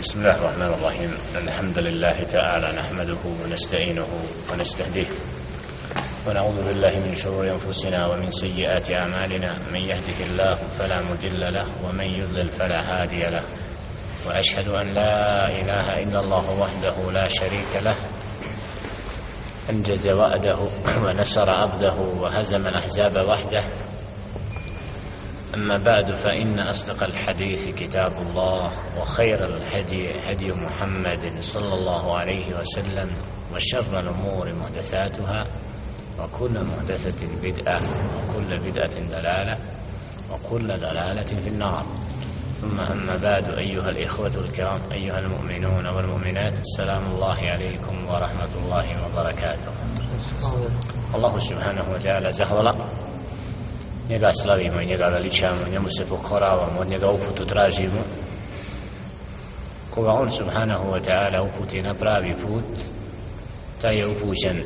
بسم الله الرحمن الرحيم. الحمد لله تعالى نحمده ونستعينه ونستهديه. ونعوذ بالله من شرور أنفسنا ومن سيئات أعمالنا. من يهده الله فلا مضل له ومن يضلل فلا هادي له. وأشهد أن لا إله إلا الله وحده لا شريك له. أنجز وعده ونصر عبده وهزم الأحزاب وحده. أما بعد فإن أصدق الحديث كتاب الله وخير الهدي هدي محمد صلى الله عليه وسلم وشر الأمور محدثاتها وكل محدثة بدعة وكل بدعة دلالة وكل دلالة في النار. ثم أما بعد أيها الإخوة الكرام أيها المؤمنون والمؤمنات السلام الله عليكم ورحمة الله وبركاته. الله سبحانه وتعالى زهولا. Njega slavimo i njega veličamo, njemu se pokoravamo, od njega uputu tražimo. Koga on subhanahu wa ta'ala uputi na pravi put, taj je upućen.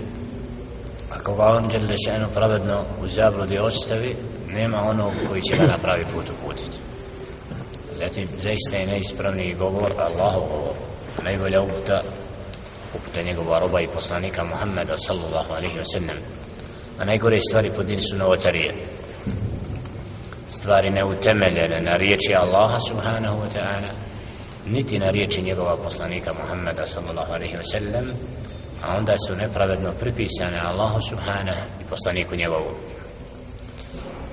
A koga on žele še'nu pravedno u zabludi ostavi, nema onog koji će ga na pravi put uputiti. Zatim, zaista je neispravni govor, Allahov govor. Najbolja uputa, uputa njegova roba i poslanika Muhammeda sallallahu alaihi wa sallam. A najgore stvari pod din su novotarije stvari neutemeljene na riječi Allaha subhanahu wa ta'ala niti na riječi njegova poslanika Muhammeda sallallahu alaihi wa sallam a onda su nepravedno pripisane Allahu subhanahu i poslaniku njegovu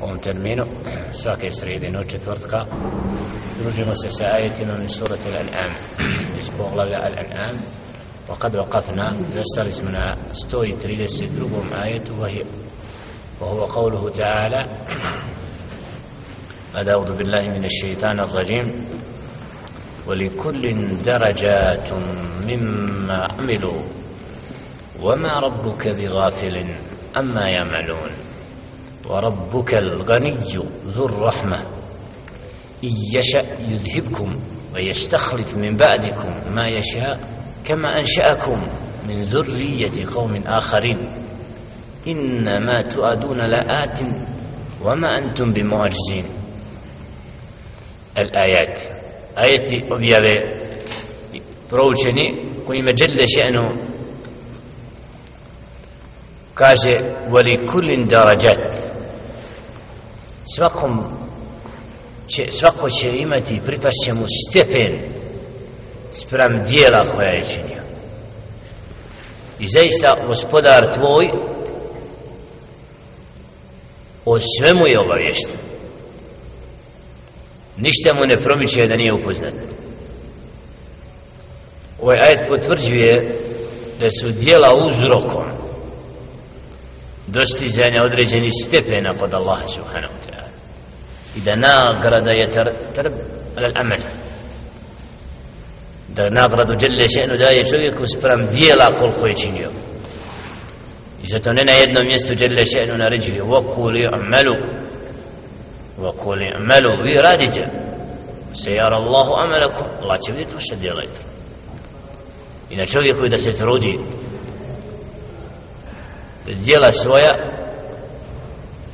u ovom terminu svake srede noć četvrtka družimo se sa ajetima min surati al-an'am iz poglavlja al-an'am وقد وقفنا زستر اسمنا 132 آية وهي وهو قوله تعالى أعوذ بالله من الشيطان الرجيم. ولكل درجات مما عملوا وما ربك بغافل أما يعملون. وربك الغني ذو الرحمة. إن يشأ يذهبكم ويستخلف من بعدكم ما يشاء كما أنشأكم من ذرية قوم آخرين. إنما تؤدون لآت وما أنتم بمعجزين الآيات آياتي objave proučeni kojima جل شأنه kaže ولكل درجات svakom će, svako će imati pripašće mu stepen sprem dijela koja je činio i zaista gospodar tvoj o svemu je obavješten ništa mu ne promiče da nije upoznat. Ovaj ajet potvrđuje da su dijela uzrokom dostizanja određenih stepena kod Allaha subhanahu wa ta'ala. I da nagrada je trb al amal. Da nagradu dželle še'nu daje čovjeku sprem dijela koliko je činio i zato ne na jednom mjestu dželle še'nu naređuje Vokuli amalu Vokuli amalu vi radite. Sejar Allahu amalakum. Allah će vidjeti vaše djelajte i na čovjeku da se trudi da djela svoja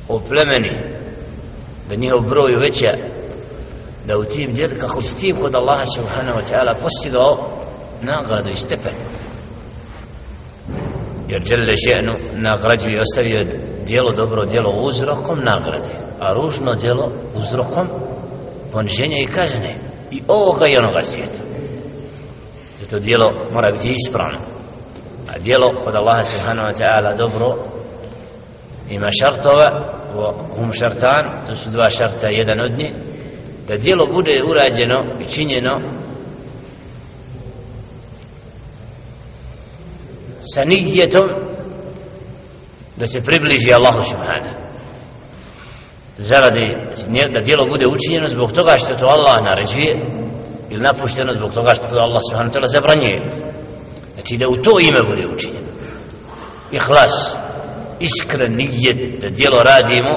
oplemeni da njihov broj uveća da u tim djel, kako s tim kod Allaha subhanahu wa ta'ala postigao nagradu i stepenu jer djelle Ženu nagrađuje i ostavio dijelo dobro dijelo uzrokom nagrade a ružno dijelo uzrokom poniženja i kazne i ovoga i onoga svijeta. Zato dijelo mora biti ispravno. A dijelo kod Allaha subhanahu wa ta'ala dobro ima šartova hum šartan to su dva šarta jedan od njih da dijelo bude urađeno i činjeno sa nijetom da se približi Allahu subhanahu. Zaradi da dijelo bude učinjeno zbog toga što to Allah naređuje ili napušteno zbog toga što to Allah subhanahu ta'ala zabranjuje. Znači da u to ime bude učinjeno. Ihlas iskren nijet da dijelo radimo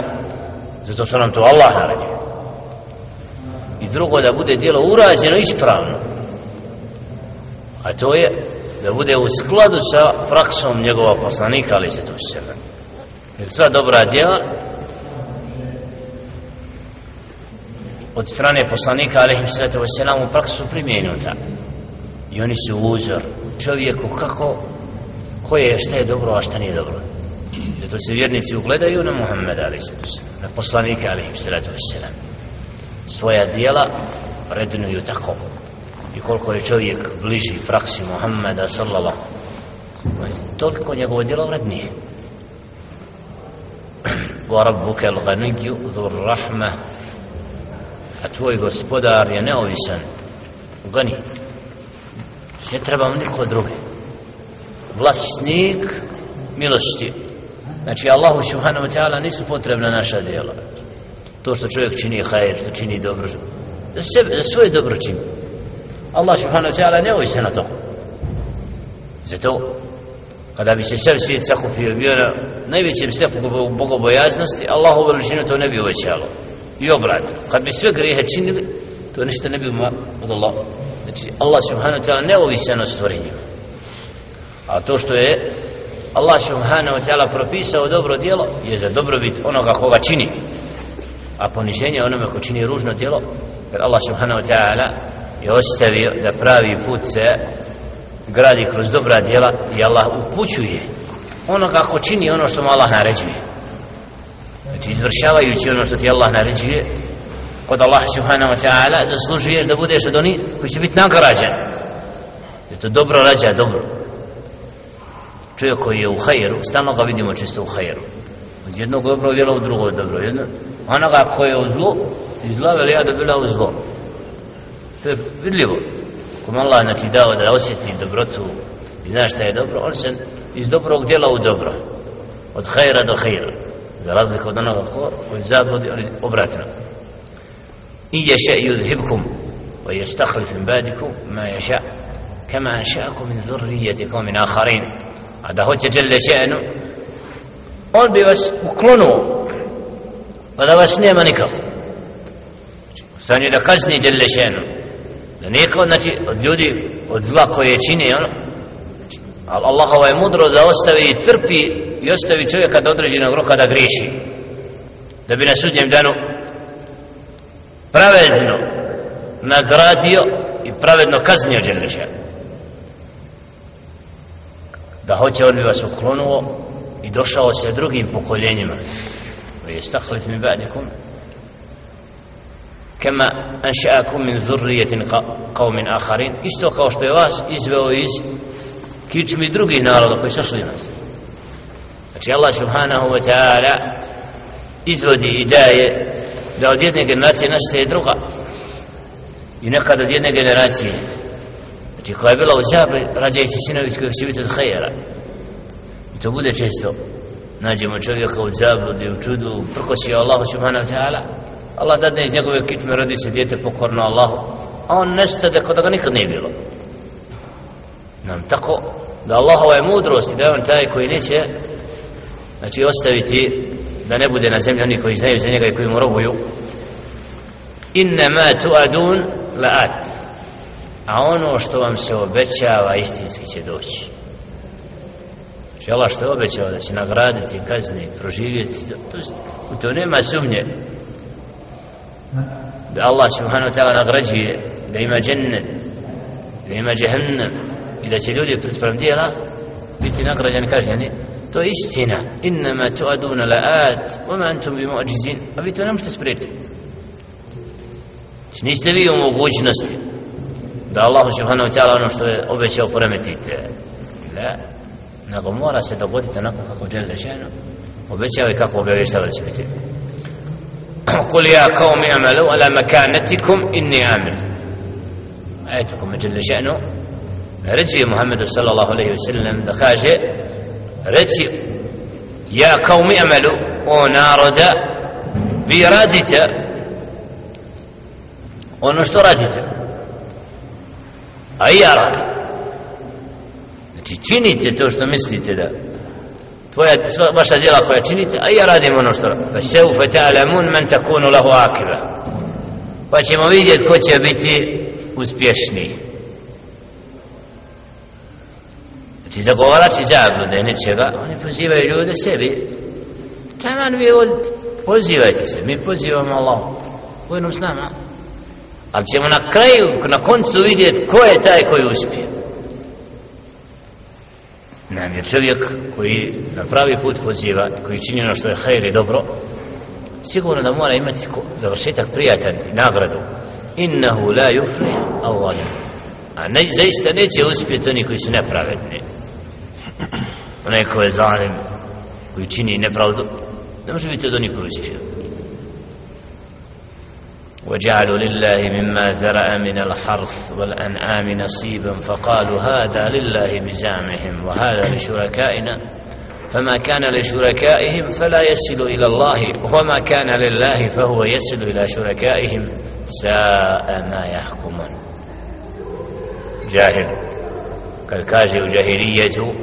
zato što nam to Allah naređuje. I drugo da bude dijelo urađeno ispravno. A to je da bude u skladu sa praksom njegova poslanika ali se to sebe jer sva dobra djela od strane poslanika alaihim sallatu wasalam u praksu primjenuta. I oni su uzor čovjeku kako koje je šta je dobro a šta nije dobro. Zato se vjernici ugledaju na Muhammeda ali se na poslanika ali se ratu svoja djela vrednuju tako i koliko je čovjek bliži praksi Muhammeda sallallahu toliko njegovo djelo vrednije. Wa rabbuka al-ghaniyyu dhur rahma. A tvoj gospodar je neovisan gani ne treba mu niko drugi. Vlasnik milosti. Znači Allahu subhanahu wa ta'ala nisu potrebna naša djela. To što čovjek čini hajr što čini dobro za, sebe, za svoje dobro čini. Allah subhanahu wa ta'ala neovisan na to. Zato kada bi se sve svijet sakupio bio na najvećem stepu bogobojaznosti Allahu veličinu to ne bi uvećalo. I obrat kad bi sve grijehe činili to ništa ne bi od Allah znači Allah subhanahu wa ta'ala neovisan o stvorenju. A to što je Allah subhanahu wa ta'ala propisao dobro djelo je za dobrobit onoga koga čini a poniženje onome ko čini ružno djelo jer Allah subhanahu wa ta'ala je ostavio da pravi put se gradi kroz dobra djela i Allah upućuje ono kako čini ono što mu Allah naređuje. Znači izvršavajući ono što ti Allah naređuje kod Allah subhanahu wa ta'ala zaslužuješ da budeš od onih koji će biti nagrađen jer to dobro rađa dobro. Čovjek koji je u hajeru stalno ga vidimo često u hajeru. Od jednog dobro djela u drugo dobro jedno onoga koji je u zlu iz zla veli ja da bila u zlo to je vidljivo kom Allah znači dao da osjeti dobrotu i zna šta je dobro, on se iz dobrog djela u dobro od hajra do hajra za razliku od onoga ko koji zabludi ali obratno i ješa yudhibkum wa yastahlif min badikum ma yasha kama ansha'akum min dhurriyyatikum min akharin a da hoće jelle še'nu on bi vas uklonuo. Pa da vas nema nikako. Stanje da kazni djelešenu da nije znači od ljudi od zla koje čini ono. Znači, Ali Allahova je mudro da ostavi i trpi i ostavi čovjeka do određenog roka da griješi. Da bi na sudnjem danu pravedno nagradio i pravedno kaznio Đeleša da hoće on bi vas uklonuo i došao se drugim pokoljenjima je stahlif mi ba'dikum kama anša'akum min zurrijetin qavmin akharin isto kao što je vas izveo iz kičmi drugih naroda koji su šli nas znači Allah subhanahu wa ta'ala izvodi i daje da od jedne generacije nastaje druga i nekad od jedne generacije znači koja je bila u džabe rađajući sinovi kojeg će biti od hajera to bude često. Nađemo čovjeka u zabludi, u čudu, prkosio Allahu subhanahu wa ta'ala. Allah dadne iz njegove kitme rodi se djete pokorno Allahu a on nestade kod da ga nikad nije bilo. Nam tako da Allahova je mudrost i da je on taj koji neće znači ostaviti da ne bude na zemlji oni koji znaju za njega i koji mu robuju. Inna ma tu'adun la'at. A ono što vam se obećava istinski će doći. Znači Allah što je obećao da će nagraditi, kazne, proživjeti, to, to, u to nema sumnje da Allah subhanahu wa ta'ala nagrađuje da ima džennet da ima džehennem i da će ljudi sprem dijela biti nagrađani kažnjeni. To je istina. Innama tuaduna la'at oma antum bi mu'jizin a vi to ne možete spriječiti znači niste vi u mogućnosti da Allah subhanahu wa ta'ala ono što je obećao poremetite. Da. Nego mora se dogoditi onako kako žele ženo obećao i kako obavještava da će biti. قل يا قوم اعملوا على مكانتكم إني عامل آيتكم جل شأنه رجي محمد صلى الله عليه وسلم دخاجة رجي يا قوم اعملوا ونارد ono što radite. A i ja radim. Znači činite to što mislite da tvoja vaša djela koja činite a ja radim ono što fa seufa ta'lamun men takunu lahu akiba. Pa ćemo vidjeti ko će biti uspješniji. znači zagovarači zablude nečega oni pozivaju ljude sebi. Taman vi odite pozivajte se? Mi pozivamo Allah vojnom s nama. Ali ćemo na kraju na koncu vidjeti ko je taj koji uspije nam je čovjek koji na pravi put poziva koji čini ono što je hajr i dobro sigurno da mora imati završetak prijatan i nagradu. Innahu la yuflih awwalan a ne, zaista neće uspjeti oni koji su nepravedni. Onaj ko je zalim koji čini nepravdu ne može biti od onih koji uspiju وجعلوا لله مما ذرأ من الحرث والأنعام نصيبا فقالوا هذا لله بزعمهم وهذا لشركائنا فما كان لشركائهم فلا يصل إلى الله وما كان لله فهو يصل إلى شركائهم ساء ما يحكمون. جاهل. كالكاجي جاهلية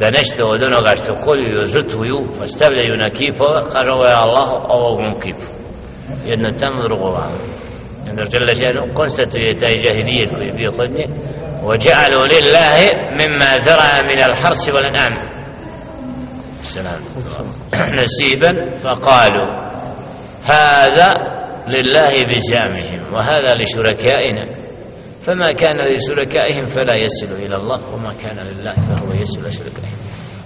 da nešto od onoga što kolju i žrtvuju postavljaju na kipove kaže ovo je Allah ovo kipu jedno tamo drugo vamo onda žele ženu konstatuje taj jahilijet koji je bio kod nje وجعلوا لله مما ذرع من الحرث والأنعام. سلام نسيبا فقالوا هذا لله بزعمهم وهذا لشركائنا. فما كان لشركائهم فلا يصل إلى الله وما كان لله فهو يصل شركائهم.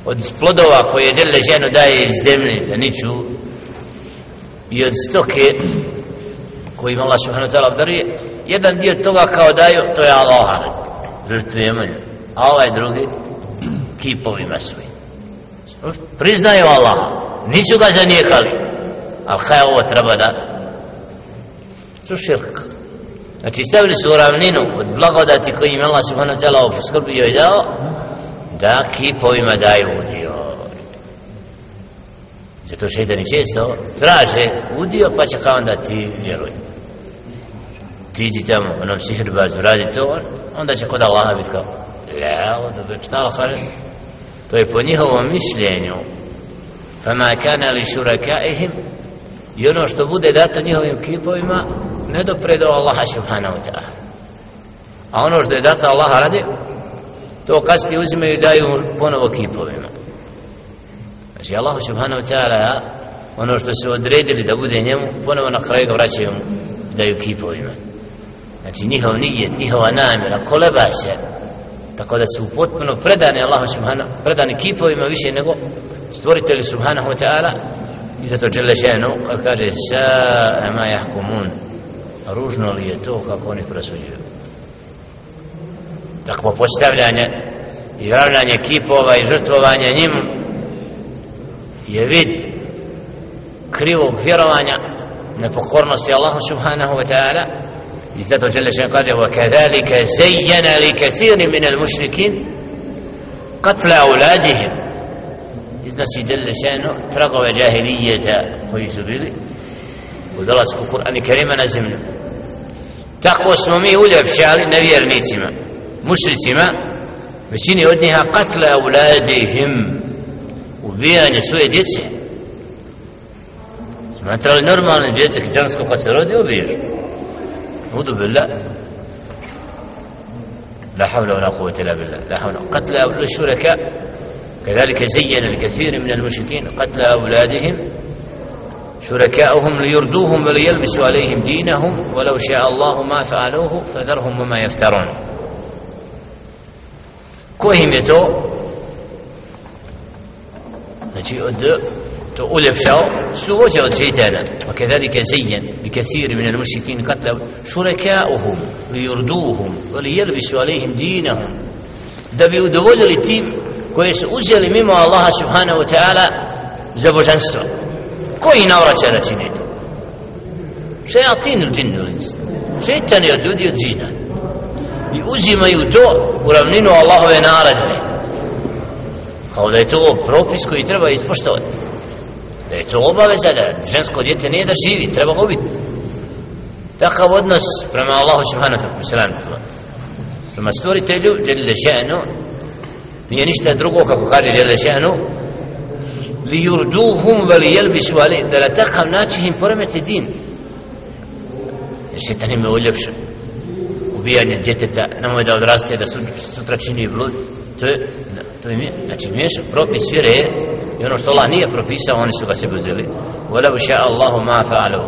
Od plodova koje djele ženu daje iz zemlje da niču i od stoke koji ima Allah subhanahu wa ta'ala obdaruje jedan dio toga kao daju to je Allah žrtvujemo nju a ovaj drugi kipovima svojim. Priznaju Allah. Nisu ga zanijekali. Ali kaj ovo treba da su širk. Znači stavili su u ravninu od blagodati koji im Allah subhanahu wa ta'ala oskrbio i dao da kipovima daju udio. Zato šeitani često traže udio pa će kao onda ti vjeruj. Ti iđi tamo, onom sihirbazu, radi to, onda će kod Allaha biti kao, la, onda šta Allah kaže? To je po njihovom mišljenju. Fama kana li šurakaihim i ono što bude dato njihovim kipovima ne dopre do Allaha subhanahu ta'ala. A ono što je dato Allaha radi, to kasnije uzimaju i daju ponovo kipovima. Znači Allah subhanahu wa ta'ala ono što su odredili da bude njemu ponovo na kraju ga vraćaju mu daju kipovima znači njihov nijet, njihova namjera koleba se tako da su potpuno predane Allah subhanahu predane kipovima više nego stvoritelju subhanahu wa ta'ala. I zato žele ženu kad kaže sa ma jahkumun ružno li je to kako oni prosuđuju? Takvo postavljanje i ravljanje kipova i žrtvovanje njim je vid krivog vjerovanja nepokornosti Allahu subhanahu wa ta'ala i zato žele še kaže li kathiri min al mushrikin qatla auladihim iznosi žele šeno tragove džahilijeta koji su bili u dolasku Kur'ani Kerima na zemlju tako smo mi uljepšali nevjernicima mušricima većini od njiha qatla auladihim ubijanje svoje djece. Smatrali normalne djece kitansko kad se rodi ubiješ udu billah. لا حول ولا قوة إلا بالله لا حول قتل الشركاء كذلك زين الكثير من المشركين قتل أولادهم شركاؤهم ليردوهم وليلبسوا عليهم دينهم ولو شاء الله ما فعلوه فذرهم وما يفترون كوهم يتو znači od to uljepšao su vođe od šeitana wa kadhalika zayyan bi kathir min al-mushrikin qatla shuraka'uhum li yurduhum li yalbisu alayhim dinahum. Da bi udovoljili tim koje su uzeli mimo Allaha subhanahu wa ta'ala za božanstvo. Koji navraća da čini to? Šeatin il džin il šeitan je od ljudi od džina. I uzimaju to u ravninu Allahove naredbe kao da je to propis koji treba ispoštovati. Da je to obaveza da žensko djete nije da živi treba ga ubiti. Takav odnos prema Allahu subhanahu wa ta'ala. Prema stvoritelju djelile še'nu nije ništa drugo kako kaže djelile še'nu li yurduhum veli jelbisu ali da na takav način im poremeti din. Jer šetan im je ubijanje djeteta nemoj da odraste da sutra čini blud to je to je znači miješ propis vjere i ono što Allah nije propisao oni su ga sebi uzeli. Wala še Allahu ma fa'alu.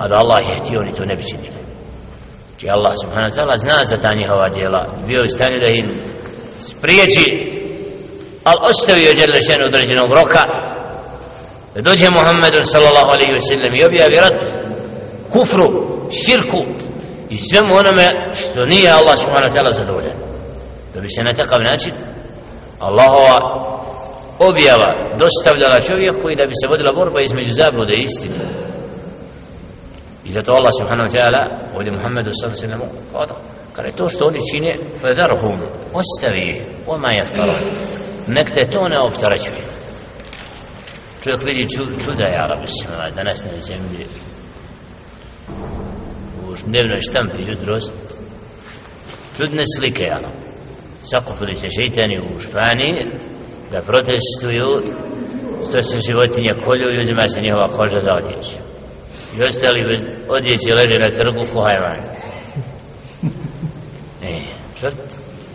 A da Allah je htio oni to ne bi činili. Či Allah subhanahu wa ta'ala zna za ta njihova djela. Bio je stanju da im spriječi, ali ostavio djela šenu određenog roka, da dođe Muhammedu sallallahu alaihi wa sallam i objavi rat kufru, širku i svemu onome što nije Allah subhanahu wa ta'ala zadovoljan. Da bi se na takav način Allahova objava dostavljala čovjeku i da bi se vodila borba između zablude i istine. I zato Allah subhanahu wa ta'ala ovdje Muhammedu sallallahu alaihi wa sallam kada kada to što oni čine fadarhum ostavi oma jaftaran nek te to ne optaračuje čovjek vidi čuda ja rabi danas na zemlji u dnevnoj štampi jutros čudne slike ja sakupili se šeitani u Španiji da protestuju što se životinje kolju i uzima se njihova koža za odjeću. I ostali bez odjeće leže na trgu ko hajvan. E, šrt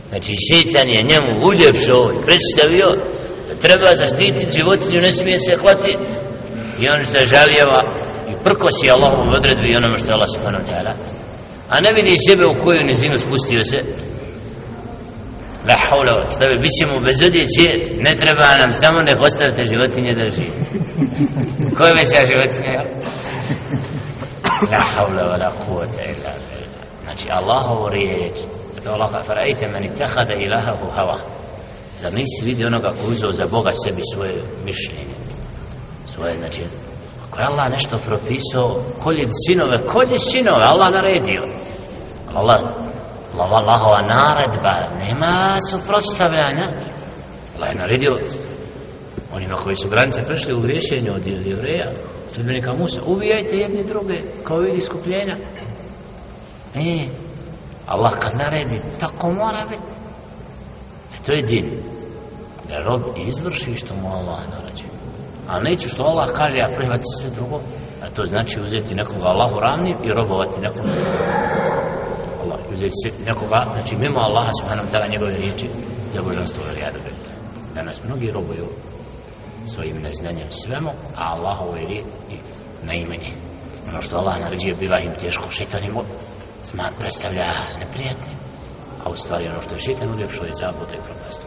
znači šeitan je njemu uljepšo i predstavio da treba zaštititi životinju ne smije se hvati i on se žaljeva i prkosi Allahom u odredbi i onome što je Allah subhanahu ta'ala. A ne vidi sebe u koju nizinu spustio se. La haula stavi bit ćemo bez odjeće ne treba nam samo ne postavite životinje da živi ko je veća životinja la haula wa la kuvata illa znači Allahovu riječ. To Allah farajte meni tehada ilahahu hava za nisi vidi onoga ko uzeo za Boga sebi svoje mišljenje svoje znači ako je Allah nešto propisao kolje sinove kolje sinove Allah naredio. Allah Allah Allahova naredba nema suprotstavljanja. Allah je naredio onima koji su granice prešli u griješenju od jevreja sudbenika Musa ubijajte jedni druge kao vidi skupljenja e Allah kad naredi tako mora biti. E to je din. Da rob izvrši što mu Allah naređuje a neće što Allah kaže a prihvati sve drugo. A to znači uzeti nekoga Allahu ravnim i robovati nekoga. Allah uzeti nekoga znači mimo Allaha subhanahu ta'ala njegove riječi za božanstvo ili jadu danas mnogi robuju svojim neznanjem svemu a je riječi na imenje. ono što Allah naređuje biva im teško. Šeitan im predstavlja neprijatnim a u stvari ono što je šeitan uljepšo je zabuda i propast.